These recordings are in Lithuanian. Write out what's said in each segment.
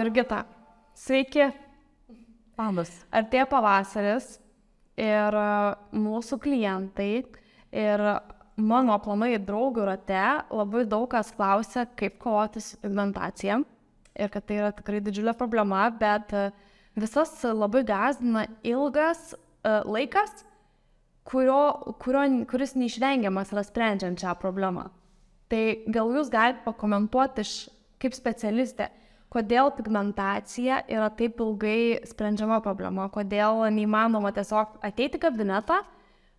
Jurgita. Sveiki. Labas. Artėja pavasaris ir e, mūsų klientai ir mano aplamai draugų rate labai daug kas klausia, kaip kovoti su pigmentacija ir kad tai yra tikrai didžiulė problema, bet e, visas labai gazdina ilgas uh, laikas, kurio, kurio, kuris neišvengiamas yra sprendžiant šią problemą. Tai gal jūs galite pakomentuoti iš kaip specialistė, kodėl pigmentacija yra taip ilgai sprendžiama problema, kodėl neįmanoma tiesiog ateiti į kabinetą,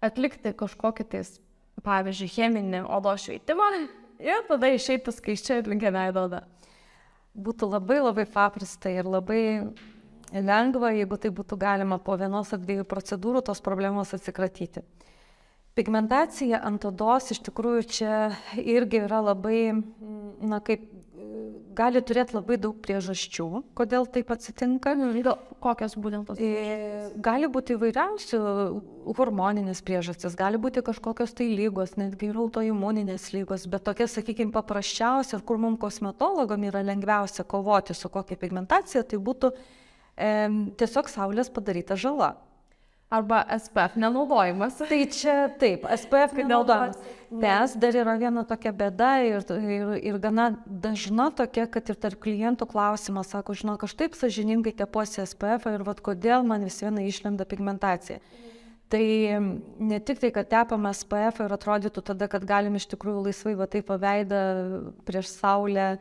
atlikti kažkokį tais, pavyzdžiui, cheminį odos šveitimą ir tada išeiti skaičiai ir linkę veido odą. Būtų labai labai paprasta ir labai lengva, jeigu tai būtų galima po vienos ar dviejų procedūrų tos problemos atsikratyti. Pigmentacija ant odos iš tikrųjų čia irgi yra labai, na kaip, gali turėti labai daug priežasčių, kodėl taip atsitinka. Kokios būtent tos? E, gali būti įvairiausių hormoninės priežastys, gali būti kažkokios tai lygos, netgi ir autoimuninės lygos, bet tokia, sakykime, paprasčiausia ir kur mums kosmetologam yra lengviausia kovoti su kokia pigmentacija, tai būtų e, tiesiog saulės padaryta žala. Arba SPF nenaudojimas. Tai čia taip, SPF nenaudojimas. Nes dar yra viena tokia bėda ir, ir, ir gana dažna tokia, kad ir tarp klientų klausimas, sako, žinok, aš taip sažiningai tepuosi SPF ir vad kodėl man vis viena išlenda pigmentacija. Tai ne tik tai, kad tepam SPF ir atrodytų tada, kad galim iš tikrųjų laisvai va taip paveidą prieš saulę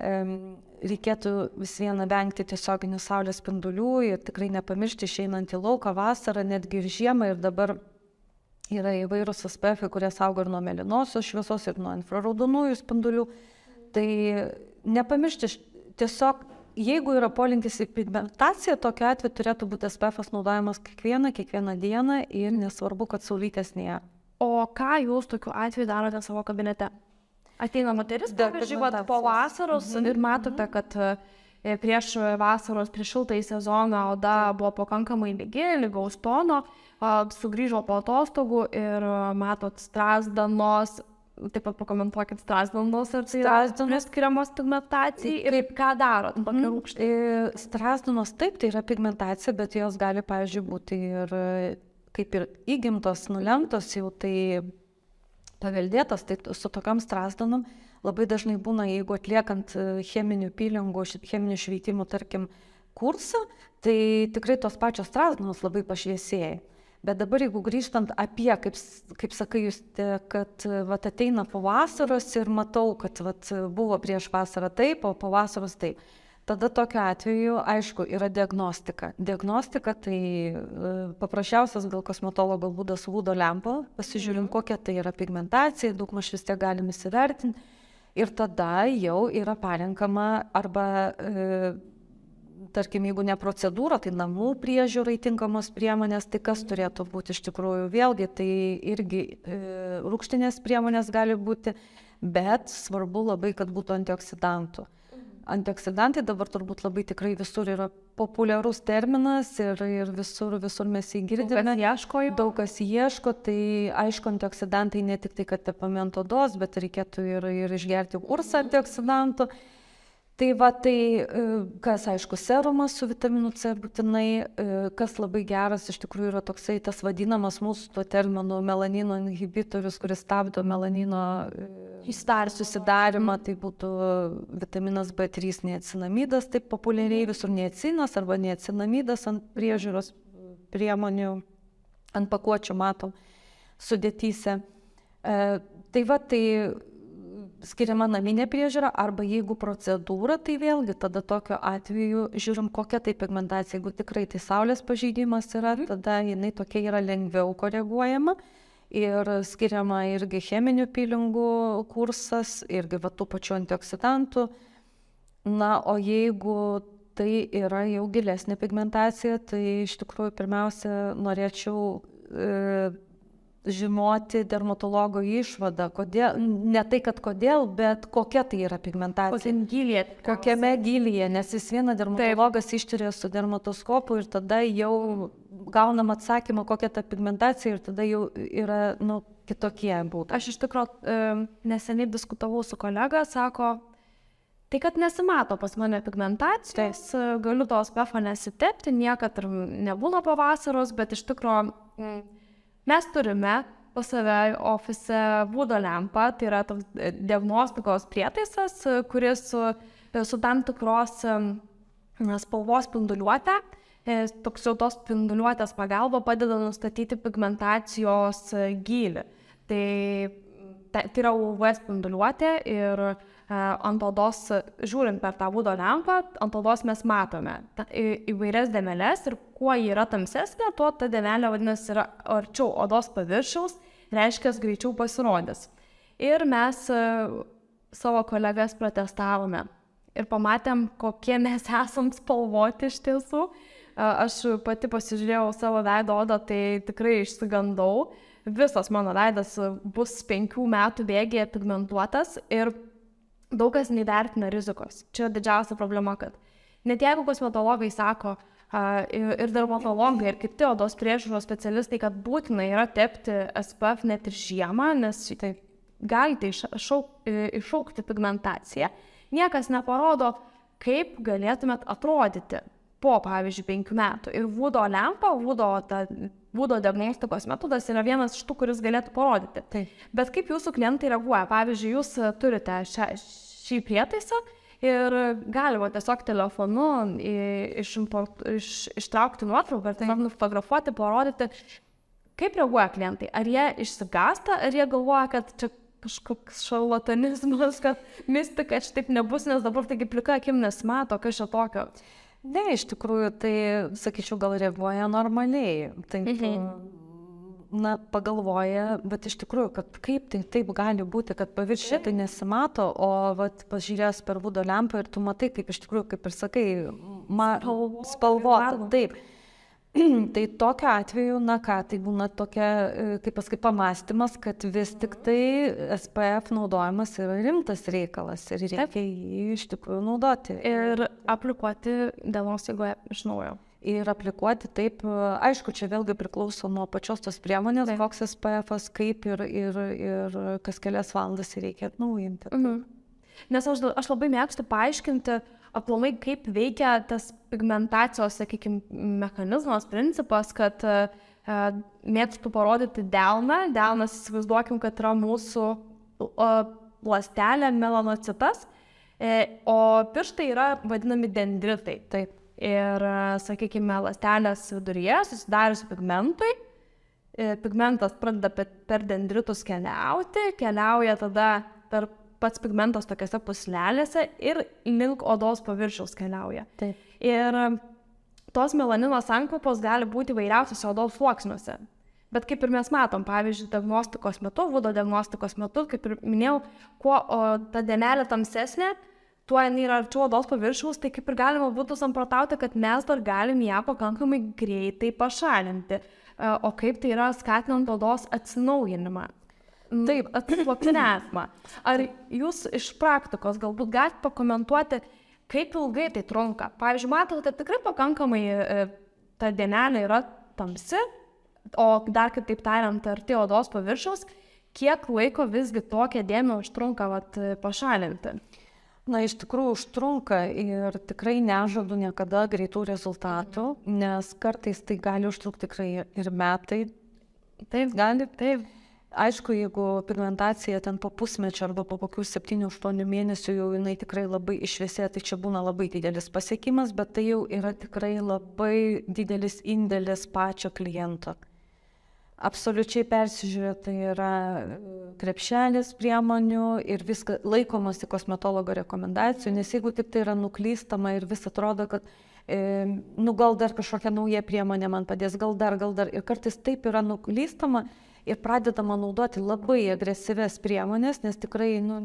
reikėtų vis viena vengti tiesioginių saulės spindulių ir tikrai nepamiršti išeinant į lauką vasarą, netgi ir žiemą ir dabar yra įvairūs aspektai, kurie saugo ir nuo melinosios šviesos, ir nuo infraraudonųjų spindulių. Tai nepamiršti tiesiog, jeigu yra polinkis į pigmentaciją, tokiu atveju turėtų būti SPF naudojamas kiekvieną, kiekvieną dieną ir nesvarbu, kad saulytės nėra. O ką jūs tokiu atveju darote savo kabinete? Ateina moteris, pavyzdžiui, vat, po vasaros mhm. ir matote, kad e, prieš vasaros, prieš šiltąjį sezoną oda buvo pakankamai lygi, lygaus tono, sugrįžo po atostogų ir matot strasdanos, taip pat pakomentuokit strasdanos ir tai strasdanos skiriamos pigmentacijai ir kaip ką darot, tokia mhm. rūkštė. Strasdanos taip, tai yra pigmentacija, bet jos gali, pavyzdžiui, būti ir kaip ir įgimtos, nulemtos jau tai paveldėtas, tai su tokiam strasdanom labai dažnai būna, jeigu atliekant e, cheminių pylingų, cheminių šveitimų, tarkim, kursą, tai tikrai tos pačios strasdanos labai pašviesėja. Bet dabar jeigu grįžtant apie, kaip, kaip sakai jūs, kad e, vat, ateina po vasaros ir matau, kad vat, buvo prieš vasarą taip, o po vasaros taip tada tokiu atveju, aišku, yra diagnostika. Diagnostika tai e, paprasčiausias gal kosmetologo būdas vūdo lempa, pasižiūrim, mhm. kokia tai yra pigmentacija, daug maž vis tiek galim įsivertinti. Ir tada jau yra parenkama arba, e, tarkim, jeigu ne procedūra, tai namų priežiūrai tinkamos priemonės, tai kas turėtų būti iš tikrųjų vėlgi, tai irgi e, rūkštinės priemonės gali būti, bet svarbu labai, kad būtų antioksidantų. Mhm antioksidantai dabar turbūt labai tikrai visur yra populiarus terminas ir, ir visur, visur mes jį girdime. Daug kas ieško, daug kas ieško, tai aišku, antioksidantai ne tik tai, kad tepame ant odos, bet reikėtų ir, ir išgerti kursą antioksidantų. Mhm Tai va, tai e, kas aišku, serumas su vitaminu C būtinai, e, kas labai geras iš tikrųjų yra toksai tas vadinamas mūsų tuo terminu melanino inhibitorius, kuris stabdo melanino e, susidarimą, tai būtų vitaminas B3 neatsinamidas, taip populiariai visur neatsinas arba neatsinamidas ant priežiūros priemonių, ant pakuočių matom sudėtyse. E, tai va, tai skiriama naminė priežiūra arba jeigu procedūra, tai vėlgi tada tokiu atveju žiūrim, kokia tai pigmentacija. Jeigu tikrai tai saulės pažeidimas yra, mhm. tada jinai tokia yra lengviau koreguojama ir skiriama irgi cheminių pilingų kursas, irgi va tų pačių antioksidantų. Na, o jeigu tai yra jau gilesnė pigmentacija, tai iš tikrųjų pirmiausia norėčiau e, žinoti dermatologo išvadą, kodėl, ne tai, kad kodėl, bet kokia tai yra pigmentacija. Gilyje, kokiame gilyje, nes vis viena dermatologas ištyrė su dermatoskopu ir tada jau gaunam atsakymą, kokia ta pigmentacija ir tada jau yra nu, kitokie būtų. Aš iš tikrųjų neseniai diskutavau su kolega, sako, Tai kad nesimato pas mane pigmentacijos, galiu to SPF nesitepti, niekad ir nebūna pavasaros, bet iš tikrųjų mm, mes turime pas save ofise būdo lempą, tai yra toks e, diagnostikos prietaisas, kuris su, su tam tikros spalvos spinduliuotė, e, toks jau tos spinduliuotės pagalba padeda nustatyti pigmentacijos gylį. Tai, tai, yra UV spinduliuotė ir E, ant odos, žiūrint per tą būdo lempą, ant odos mes matome ta, į, įvairias dėmelės ir kuo ji yra tamsesnė, tuo ta dėmelė vadinasi yra arčiau odos paviršiaus, reiškia greičiau pasirodys. Ir mes savo kolegas protestavome ir pamatėm, kokie mes esam spalvoti iš tiesų. Aš pati pasižiūrėjau savo veido odą, tai tikrai išsigandau. Visas mano veidas bus penkių metų bėgėje pigmentuotas ir daug kas neįvertina rizikos. Čia didžiausia problema, kad net jeigu kosmetologai sako, ir dermatologai, ir kiti odos priežiūros specialistai, kad būtina yra tepti SPF net ir žiemą, nes tai galite iššauk, iššaukti pigmentaciją. Niekas neparodo, kaip galėtumėt atrodyti po, pavyzdžiui, penkių metų. Ir Vudo lempa, Vudo, ta, Vudo diagnostikos metodas yra vienas iš tų, kuris galėtų parodyti. Tai. Bet kaip jūsų klientai reaguoja? Pavyzdžiui, jūs turite šią, šį prietaisą ir galima tiesiog telefonu iš, iš, ištraukti nuotrauką ir tiesiog nufotografuoti, parodyti, kaip reaguoja klientai. Ar jie išsigasta, ar jie galvoja, kad čia kažkoks šarlatanizmas, kad mistika šitaip nebus, nes dabar taigi plika akim nesimato, kas čia tokio. Ne, iš tikrųjų, tai, sakyčiau, gal reaguoja normaliai. Taip, mhm na, pagalvoja, bet iš tikrųjų, kad kaip tai taip gali būti, kad paviršiai tai nesimato, o vat, pažiūrės per būdo lempą ir tu matai, kaip iš tikrųjų, kaip ir sakai, ma, spalvota. Taip. tai tokiu atveju, na ką, tai būna tokia, e, kaip pasakai, pamastymas, kad vis tik tai SPF naudojimas yra rimtas reikalas ir reikia jį iš tikrųjų naudoti. Ir aplikuoti dienos eigoje iš naujo ir aplikuoti taip, aišku, čia vėlgi priklauso nuo pačios tos priemonės, taip. koks SPF, kaip ir, ir, ir kas kelias valandas reikia atnaujinti. Mhm. Nes aš, aš labai mėgstu paaiškinti aplamai, kaip veikia tas pigmentacijos, sakykime, mechanizmas, principas, kad uh, mėgstu parodyti delną. Delnas, įsivaizduokim, kad yra mūsų uh, lastelė melanocitas, uh, o pirštai yra vadinami dendritai. Taip ir, sakykime, lastelės viduryje susidarius pigmentui, e, pigmentas pradeda per dendritus keliauti, keliauja tada per pats pigmentas tokiuose puslelėse ir link odos paviršiaus keliauja. Taip. Ir tos melanino sankopos gali būti vairiausiose odos sluoksniuose. Bet kaip ir mes matom, pavyzdžiui, diagnostikos metu, vudo diagnostikos metu, kaip ir minėjau, kuo o, ta denelė tamsesnė, tuo jinai yra arčiau odos paviršiaus, tai kaip ir galima būtų samprotauti, kad mes dar galim ją pakankamai greitai pašalinti. E, o kaip tai yra skatinant odos atsinaujinimą. Taip, atsislopinėjimą. Ar jūs iš praktikos galbūt galite pakomentuoti, kaip ilgai tai trunka? Pavyzdžiui, matote, kad tikrai pakankamai e, ta dienelė yra tamsi, o dar kitaip tariant, arti odos paviršiaus, kiek laiko visgi tokią dėmę užtrunka vat, pašalinti? Na, iš tikrųjų užtrunka ir tikrai nežadu niekada greitų rezultatų, nes kartais tai gali užtrukti tikrai ir metai. Taip, gali, taip. Aišku, jeigu pigmentacija ten po pusmečio arba po kokių 7-8 mėnesių jau jinai tikrai labai išvėsė, tai čia būna labai didelis pasiekimas, bet tai jau yra tikrai labai didelis indėlis pačio kliento. Absoliučiai persižiūrėta yra e, krepšelis priemonių ir viską laikomasi kosmetologo rekomendacijų, nes jeigu tik tai yra nuklystama ir vis atrodo, kad e, nu gal dar kažkokia nauja priemonė man padės, gal dar, gal dar ir kartais taip yra nuklystama ir pradedama naudoti labai agresyves priemonės, nes tikrai nu,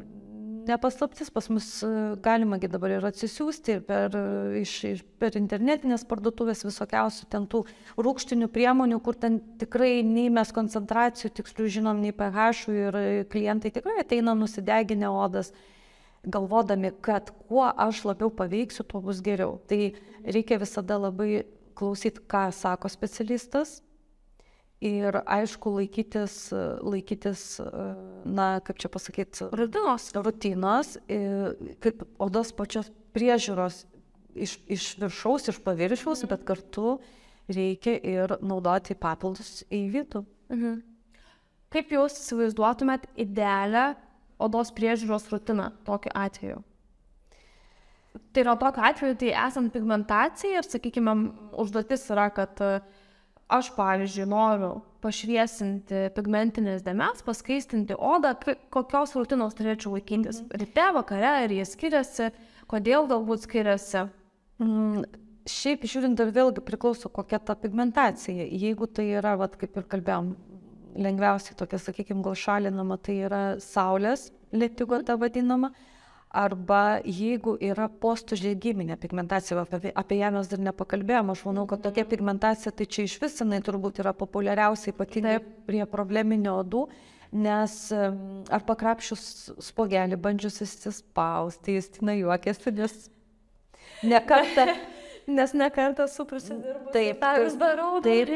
nepaslaptis pas mus e, galimagi dabar ir atsisiųsti per, e, iš, iš, per internetinės parduotuvės visokiausių ten tų rūkštinių priemonių, kur ten tikrai nei mes koncentracijų tikslių žinom, nei pH ir klientai tikrai ateina nusideginę odas galvodami, kad kuo aš labiau paveiksiu, tuo bus geriau. Tai reikia visada labai klausyti, ką sako specialistas, Ir aišku, laikytis, laikytis, na, kaip čia pasakyti, Rutinos. rutinos, ir kaip odos pačios priežiūros iš, iš viršaus, iš paviršiaus, bet kartu reikia ir naudoti papildus į vidų. Mhm. Kaip jūs įsivaizduotumėt idealią odos priežiūros rutiną tokiu atveju? Tai yra tokiu atveju, tai esant pigmentacijai ir, sakykime, užduotis yra, kad e, aš, pavyzdžiui, noriu pašviesinti pigmentinės dėmes, paskaistinti odą, kokios rutinos turėčiau laikytis. Ryte, vakare, ar jie skiriasi, kodėl galbūt skiriasi. Mm, Šiaip žiūrint ir vėlgi priklauso kokia ta pigmentacija. Jeigu tai yra, vat, kaip ir kalbėjom, lengviausiai tokia, sakykime, gal šalinama, tai yra saulės lėtigo ta vadinama. Arba jeigu yra postužėgiminė pigmentacija, apie, apie ją mes dar nepakalbėjom, aš manau, kad tokia pigmentacija, tai čia iš vis jinai turbūt yra populiariausia ypatingai prie probleminio odų, nes ar pakrapšius spogelį, bandžius įsispausti, jis tina juokėsi, nes nekartą Nes nekartą su prisidirbu. Taip, tą vis darau. Taip,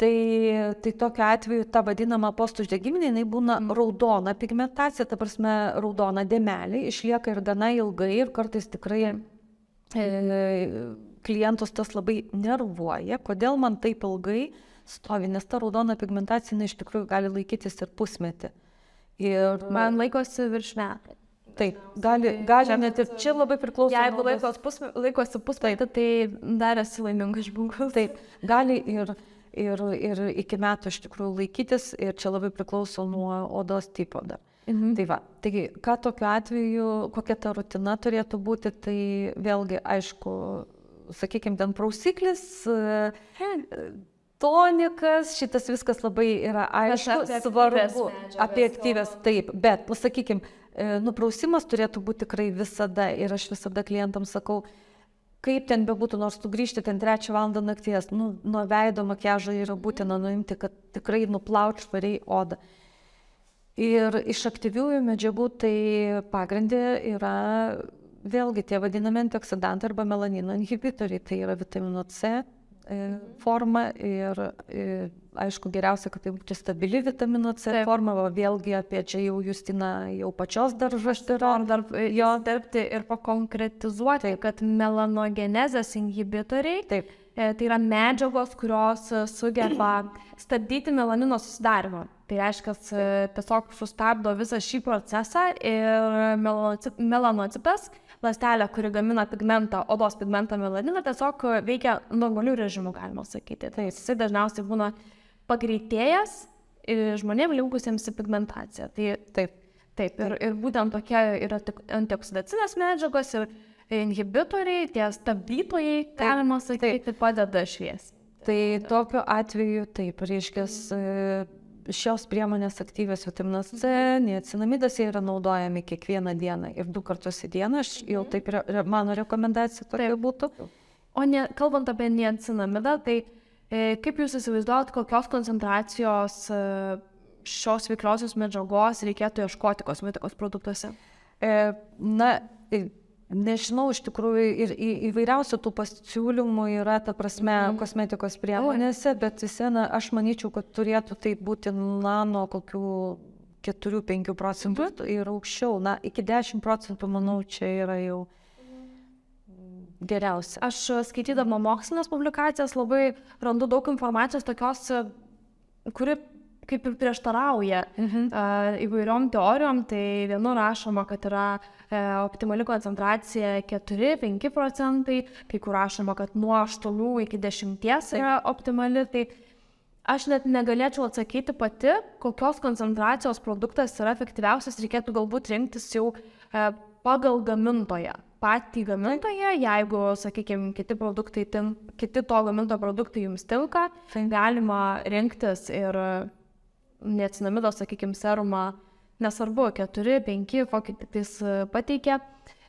tai, tai tokiu atveju ta vadinama postuždegiminė, jinai būna raudona pigmentacija, ta prasme raudona dėmelė, išlieka ir gana ilgai ir kartais tikrai e, klientus tas labai nervuoja, kodėl man taip ilgai stovi, nes ta raudona pigmentacija jinai iš tikrųjų gali laikytis ir pusmetį. Ir Man laikosi virš metų. taip, gali, gali net ir čia labai priklauso. Jeigu laikosi pusmetį, tai dar esi laimingas žmogus. Taip, gali ir, ir, ir iki metų iš tikrųjų laikytis ir čia labai priklauso nuo odos tipo dar. Mhm. Tai va, taigi, ką tokiu atveju, kokia ta rutina turėtų būti, tai vėlgi, aišku, sakykime, ten prausiklis, tonikas, šitas viskas labai yra aišku, apie svarbu, apie aktyvės, taip, bet, pasakykime, nuprausimas turėtų būti tikrai visada ir aš visada klientams sakau, kaip ten bebūtų, nors tu grįžti ten trečią valandą nakties, nu, nuo veido makiažo yra būtina nuimti, kad tikrai nuplaut švariai odą. Ir iš aktyviųjų medžiagų tai pagrindė yra vėlgi tie vadinami antioksidantai arba melanino inhibitoriai, tai yra vitamino C e, forma ir e, aišku geriausia, kad tai būtų stabili vitamino C Taip. forma, o vėlgi apie čia jau Justina jau pačios dar žaštira. Noriu dar e, jo dirbti ir pakonkretizuoti, Taip. kad melanogenezės inhibitoriai Taip, e, tai yra medžiagos, kurios e, sugeba stabdyti melanino susidarimą. Tai reiškia, tiesiog sustabdo visą šį procesą ir melanoci- melanocitas, lastelė, kuri gamina pigmentą, odos pigmentą melaniną, tiesiog veikia normalių režimų, galima sakyti. Tai jisai dažniausiai būna pagreitėjęs ir žmonėms linkusiems į pigmentaciją. Tai taip. Taip, ir, ir būtent tokia yra antioksidacinės medžiagos ir inhibitoriai, tie stabdytojai, galima sakyti, padeda šviesti. Tai tokiu atveju taip, reiškia, šios priemonės aktyvios vitaminas C, niacinamidas jie yra naudojami kiekvieną dieną ir du kartus į dieną, aš jau taip, re, mano rekomendacija tokia būtų. O ne, kalbant apie niacinamidą, tai e, kaip jūs įsivaizduojat, kokios koncentracijos e, šios veikliosios medžiagos reikėtų ieškoti kosmetikos produktuose? E, na, e, nežinau, iš tikrųjų ir įvairiausių tų pasiūlymų yra, ta prasme, mm. kosmetikos priemonėse, bet vis viena, aš manyčiau, kad turėtų tai būti, na, nuo kokių 4-5 procentų mm. ir aukščiau, na, iki 10 procentų, manau, čia yra jau geriausia. Aš e, skaitydama mokslinės publikacijas labai randu daug informacijos tokios, e, kuri kaip ir prieštarauja Mhm. uh, įvairiom teorijom. Tai vienur rašoma, kad yra uh, optimali koncentracija 4-5 procentai, kai kur rašoma, kad nuo 8 iki 10 yra optimali. Tai aš net negalėčiau atsakyti pati, kokios koncentracijos produktas yra efektyviausias, reikėtų galbūt rinktis jau uh, pagal gamintoją. Patį gamintoją, jeigu, sakykime, kiti produktai, tin, kiti to gaminto produktai jums tinka, galima rinktis ir neatsinamido, sakykime, serumą, nesvarbu, 4, 5, kokį tik e, pateikia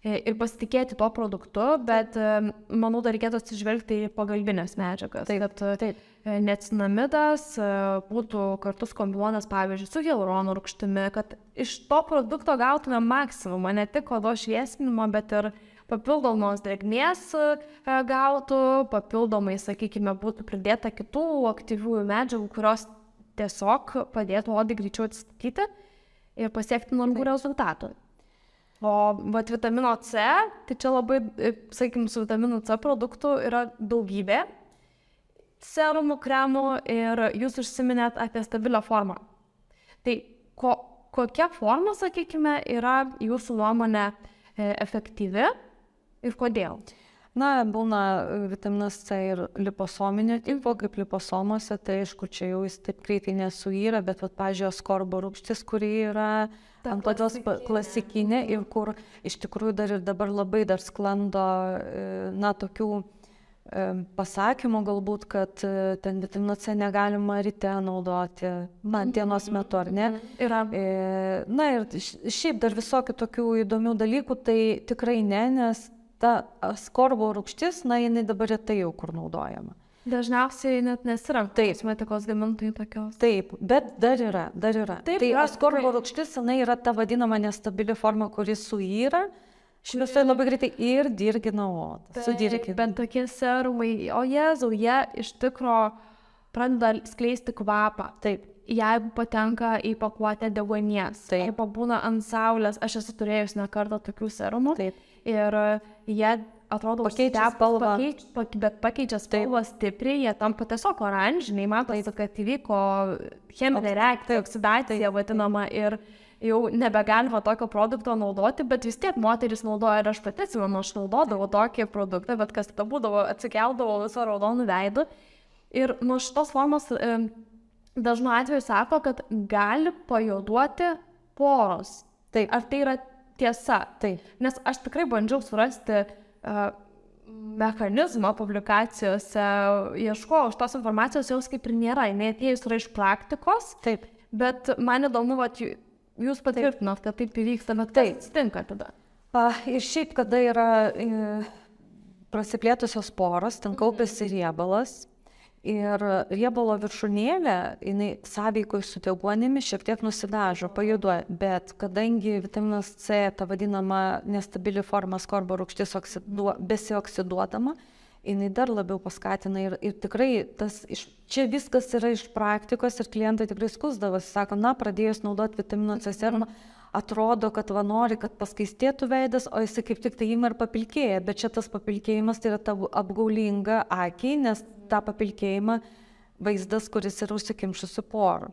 ir pasitikėti tuo produktu, bet e, manau, dar reikėtų atsižvelgti į pagalbinės medžiagas. Taip, kad taip. e, neatsinamidas e, būtų kartu kombinuotas, pavyzdžiui, su hialurono rūgštimi, kad iš to produkto gautume maksimumą, ne tik odos šviesinimo, bet ir papildomos drėgmės e, gautų, papildomai, sakykime, būtų pridėta kitų aktyviųjų medžiagų, kurios tiesiog padėtų odai greičiau atsistatyti ir pasiekti norimų rezultatų. O vat, vitamino C, tai čia labai, sakykime, su vitaminu C produktų yra daugybė serumų, kremų ir jūs užsiminėt apie stabilią formą. Tai ko, kokia forma, sakykime, yra jūsų nuomonė e, efektyvi ir kodėl? Na, būna e, vitaminas C ir liposominio tipo, kaip liposomose, tai aišku, čia jau jis taip greitai nesuyra, bet, pat, pažiūrėjau, skorbo rūgštis, kuri yra ant tokios klasikinė ir kur iš tikrųjų dar ir dabar labai dar sklando, e, na, tokių pasakymų galbūt, kad e, ten vitamino C negalima ryte naudoti, man dienos metu, ar ne? Mhm. Yra. E, na ir šiaip dar visokių tokių įdomių dalykų, tai tikrai ne, nes ta skorbo rūgštis, na jinai dabar retai jau kur naudojama. Dažniausiai net nesiranka. Taip. Kosmetikos gamintojai tokios. Taip, bet dar yra, dar yra. Taip, tai askorbo rūgštis, jinai yra ta vadinama nestabili forma, kuris suyra šviesoje labai greitai ir dirgina odą. Sudirgina. Bet tokie serumai, o jėzau, jie iš tikro pradeda skleisti kvapą. Taip. Jeigu patenka į pakuotę deguonies, Taip. jeigu pabūna ant saulės, aš esu turėjus ne kartą tokių serumų. Taip. Ir jie atrodo Pakeičia spalvą. Pakeič, pak, bet pakeičia spalvą stipriai, jie tampa tiesiog oranžiniai, matosi, kad įvyko cheminė reakcija, oksidacija vadinama ir jau nebegalima tokio produkto naudoti, bet vis tiek moteris naudoja ir aš pati atsimenu, aš naudodavau tokį produktą, bet kas tada būdavo, atsikeldavo visą raudonų veidų. Ir nuo šitos formos e, dažnu atveju sako, kad gali pajoduoti poros. Taip. Ar tai yra tiesa? Taip. Nes aš tikrai bandžiau surasti uh, mechanizmą publikacijose, ieškojau už tos informacijos, jos kaip ir nėra, jinai atėjus yra iš praktikos, Taip. bet man įdomu, vat, jū- jūs patvirtinot, kad taip įvyksta, bet kas atsitinka tada? Pa, ir šiaip, kada yra e, prasiplėtusios poros, ten kaupiasi riebalas. Ir riebalo viršūnėlė, jinai sąveikoj su deguonimi šiek tiek nusidažo, pajuduoja, bet kadangi vitaminas C, ta vadinama nestabili forma skorbo rūgštis oksiduo, besioksiduodama, jinai dar labiau paskatina ir, ir tikrai tas, iš, čia viskas yra iš praktikos ir klientai tikrai skusdavosi, sako, na, pradėjus naudoti vitamino C serumą, atrodo, kad va nori, kad paskaistėtų veidas, o jisai kaip tik tai ima ir papilkėja, bet čia tas papilkėjimas tai yra ta apgaulinga akiai, nes tą papilkėjimą vaizdas, kuris yra užsikimšusi porų.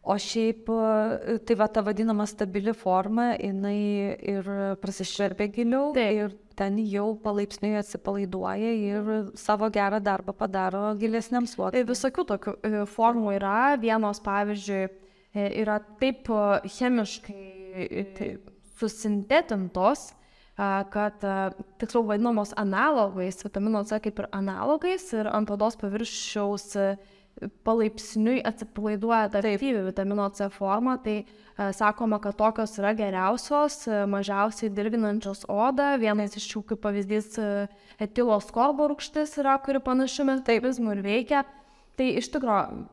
O šiaip, e, tai va ta vadinama stabili forma, jinai ir prasišverbia giliau Taip. ir ten jau palaipsniui atsipalaiduoja ir savo gerą darbą padaro gilesniam sluoksniui. visokių tokių e, formų yra, vienos pavyzdžiui e, yra taip e, chemiškai e, susintetintos, kad tiksliau vadinamos analogais, vitamino C kaip ir analogais ir ant odos paviršiaus e, palaipsniui atsipalaiduoja ta aktyvi vitamino C forma, tai a, sakoma, kad tokios yra geriausios, e, mažiausiai dirginančios odą. Vienas iš jų kaip pavyzdys e, etilos skorbo rūgštis yra, kuri panašiu mechanizmu ir veikia. Tai iš tikrųjų,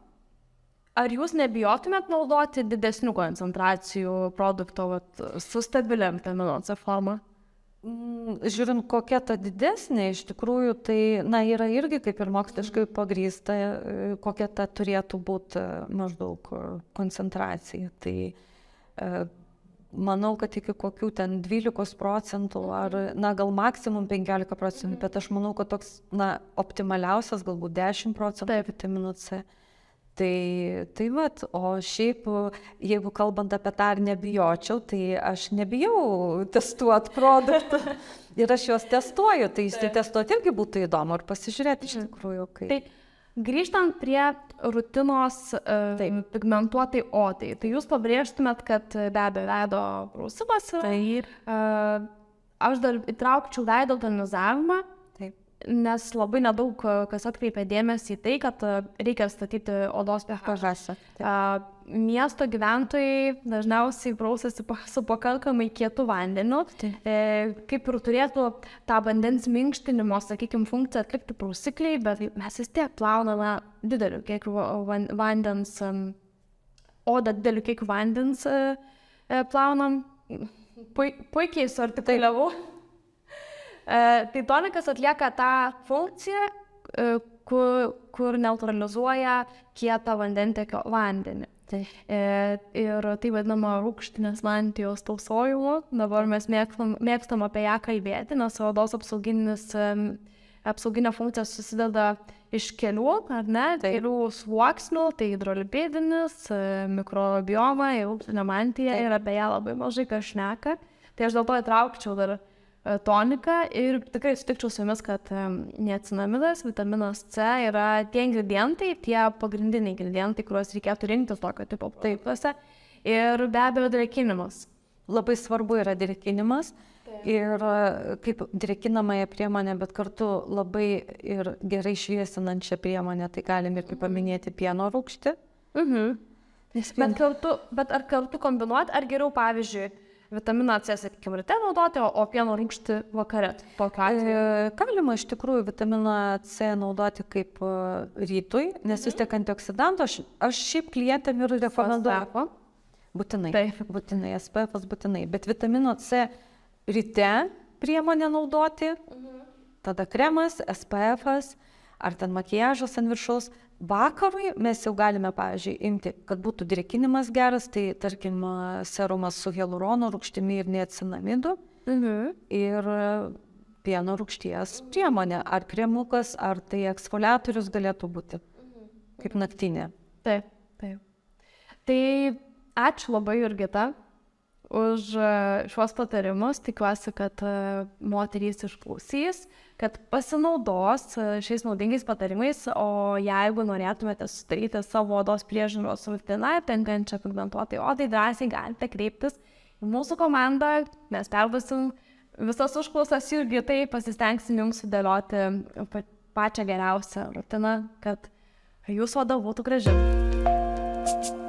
ar jūs nebijotumėt naudoti didesnių koncentracijų produkto vat, su stabilia vitamino C forma? Mm, Žiūrint, kokia ta didesnė, iš tikrųjų, tai, na, yra irgi kaip ir moksliškai pagrįsta, e, kokia ta turėtų būti maždaug e, koncentracija. Tai e, manau, kad iki kokių ten 12 procentų ar, na, gal maksimum 15 procentų, bet aš manau, kad toks, na, optimaliausias galbūt 10 procentų vitamino C. Tai, tai vat, o šiaip, jeigu kalbant apie tą ar nebijočiau, tai aš nebijau testuoti produktų. Ir aš juos testuoju, tai testuoti irgi būtų įdomu ir pasižiūrėti iš tikrųjų, kaip. Tai grįžtant prie rutinos uh, pigmentuotai odai, tai jūs pabrėžtumėt, kad e, be abejo veido prausimas yra. Taip. Uh, aš dar įtraukčiau veido tonizavimą, Taip. Nes labai nedaug e, kas atkreipia dėmesį į tai, kad e, reikia statyti odos pH. Pažasą. Miesto gyventojai dažniausiai prausasi pa- su pakankamai kietu vandeniu, e, kaip ir turėtų tą vandens minkštinimo, sakykime, funkciją atlikti prausikliai, bet mes vis tiek plauname dideliu kiekiu va- van- vandens, odą dideliu kiekiu vandens e, e, plaunam. Pui, puikiai suartikuliavau. Tai tonikas atlieka tą funkciją, kur, kur neutralizuoja kietą vandentekio vandenį. Tai. E, ir tai vadinama rūkštinės mantijos tausojimu. Dabar mes mėgstam, mėgstam apie ją kalbėti, nes odos apsauginė funkcija susideda iš kelių, ar ne, tai. kelių sluoksnių, tai hidrolipidinis, mikrobioma, rūkštinė mantija tai. ir apie ją labai mažai kas šneka. Tai aš dėl to įtraukčiau dar E, toniką ir tikrai sutikčiau su jumis, kad e, niacinamidas, vitaminas C yra tie ingredientai, tie pagrindiniai ingredientai, kuriuos reikėtų rinktis tokio tipo produktuose. Ir be abejo, drekinimas. Labai svarbu yra drekinimas. Ir e, kaip drekinamąją priemonę, bet kartu labai ir gerai šviesinančią priemonę, tai galim ir kaip paminėti pieno rūkštį. Mhm. Bet, kartu, bet ar kartu kombinuoti, ar geriau, pavyzdžiui, vitaminą C, sakykime, ryte naudoti, o, o pieno rūgštį vakare. Tokiu atveju. E, galima iš tikrųjų vitaminą C naudoti kaip e, rytui, nes vis tiek antioksidantų. Aš, aš šiaip klientėm ir rekomenduoju. Būtinai. Taip. Būtinai, SPF būtinai. Bet vitamino C ryte priemonę naudoti, mhm. tada kremas, SPF, ar ten makiažas ant viršaus Vakarui mes jau galime, pavyzdžiui, imti, kad būtų drėkinimas geras, tai tarkim serumas su hialurono rūgštimi ir neatsinamidu. Mhm. Ir pieno rūgšties priemonė, ar kremukas, ar tai eksfoliatorius galėtų būti, kaip naktinė. Taip, taip. Tai ačiū labai, Jurgita, už šiuos patarimus. Tikiuosi, kad moterys išklausys kad pasinaudos e, šiais naudingais patarimais, o jeigu norėtumėte sudaryti savo odos priežiūros rutiną tenkančią pigmentuotai odai, drąsiai galite kreiptis į mūsų komandą, mes perduosim visas užklausas irgi tai pasistengsim jums sudėlioti pačią geriausią rutiną, kad jūsų oda būtų graži.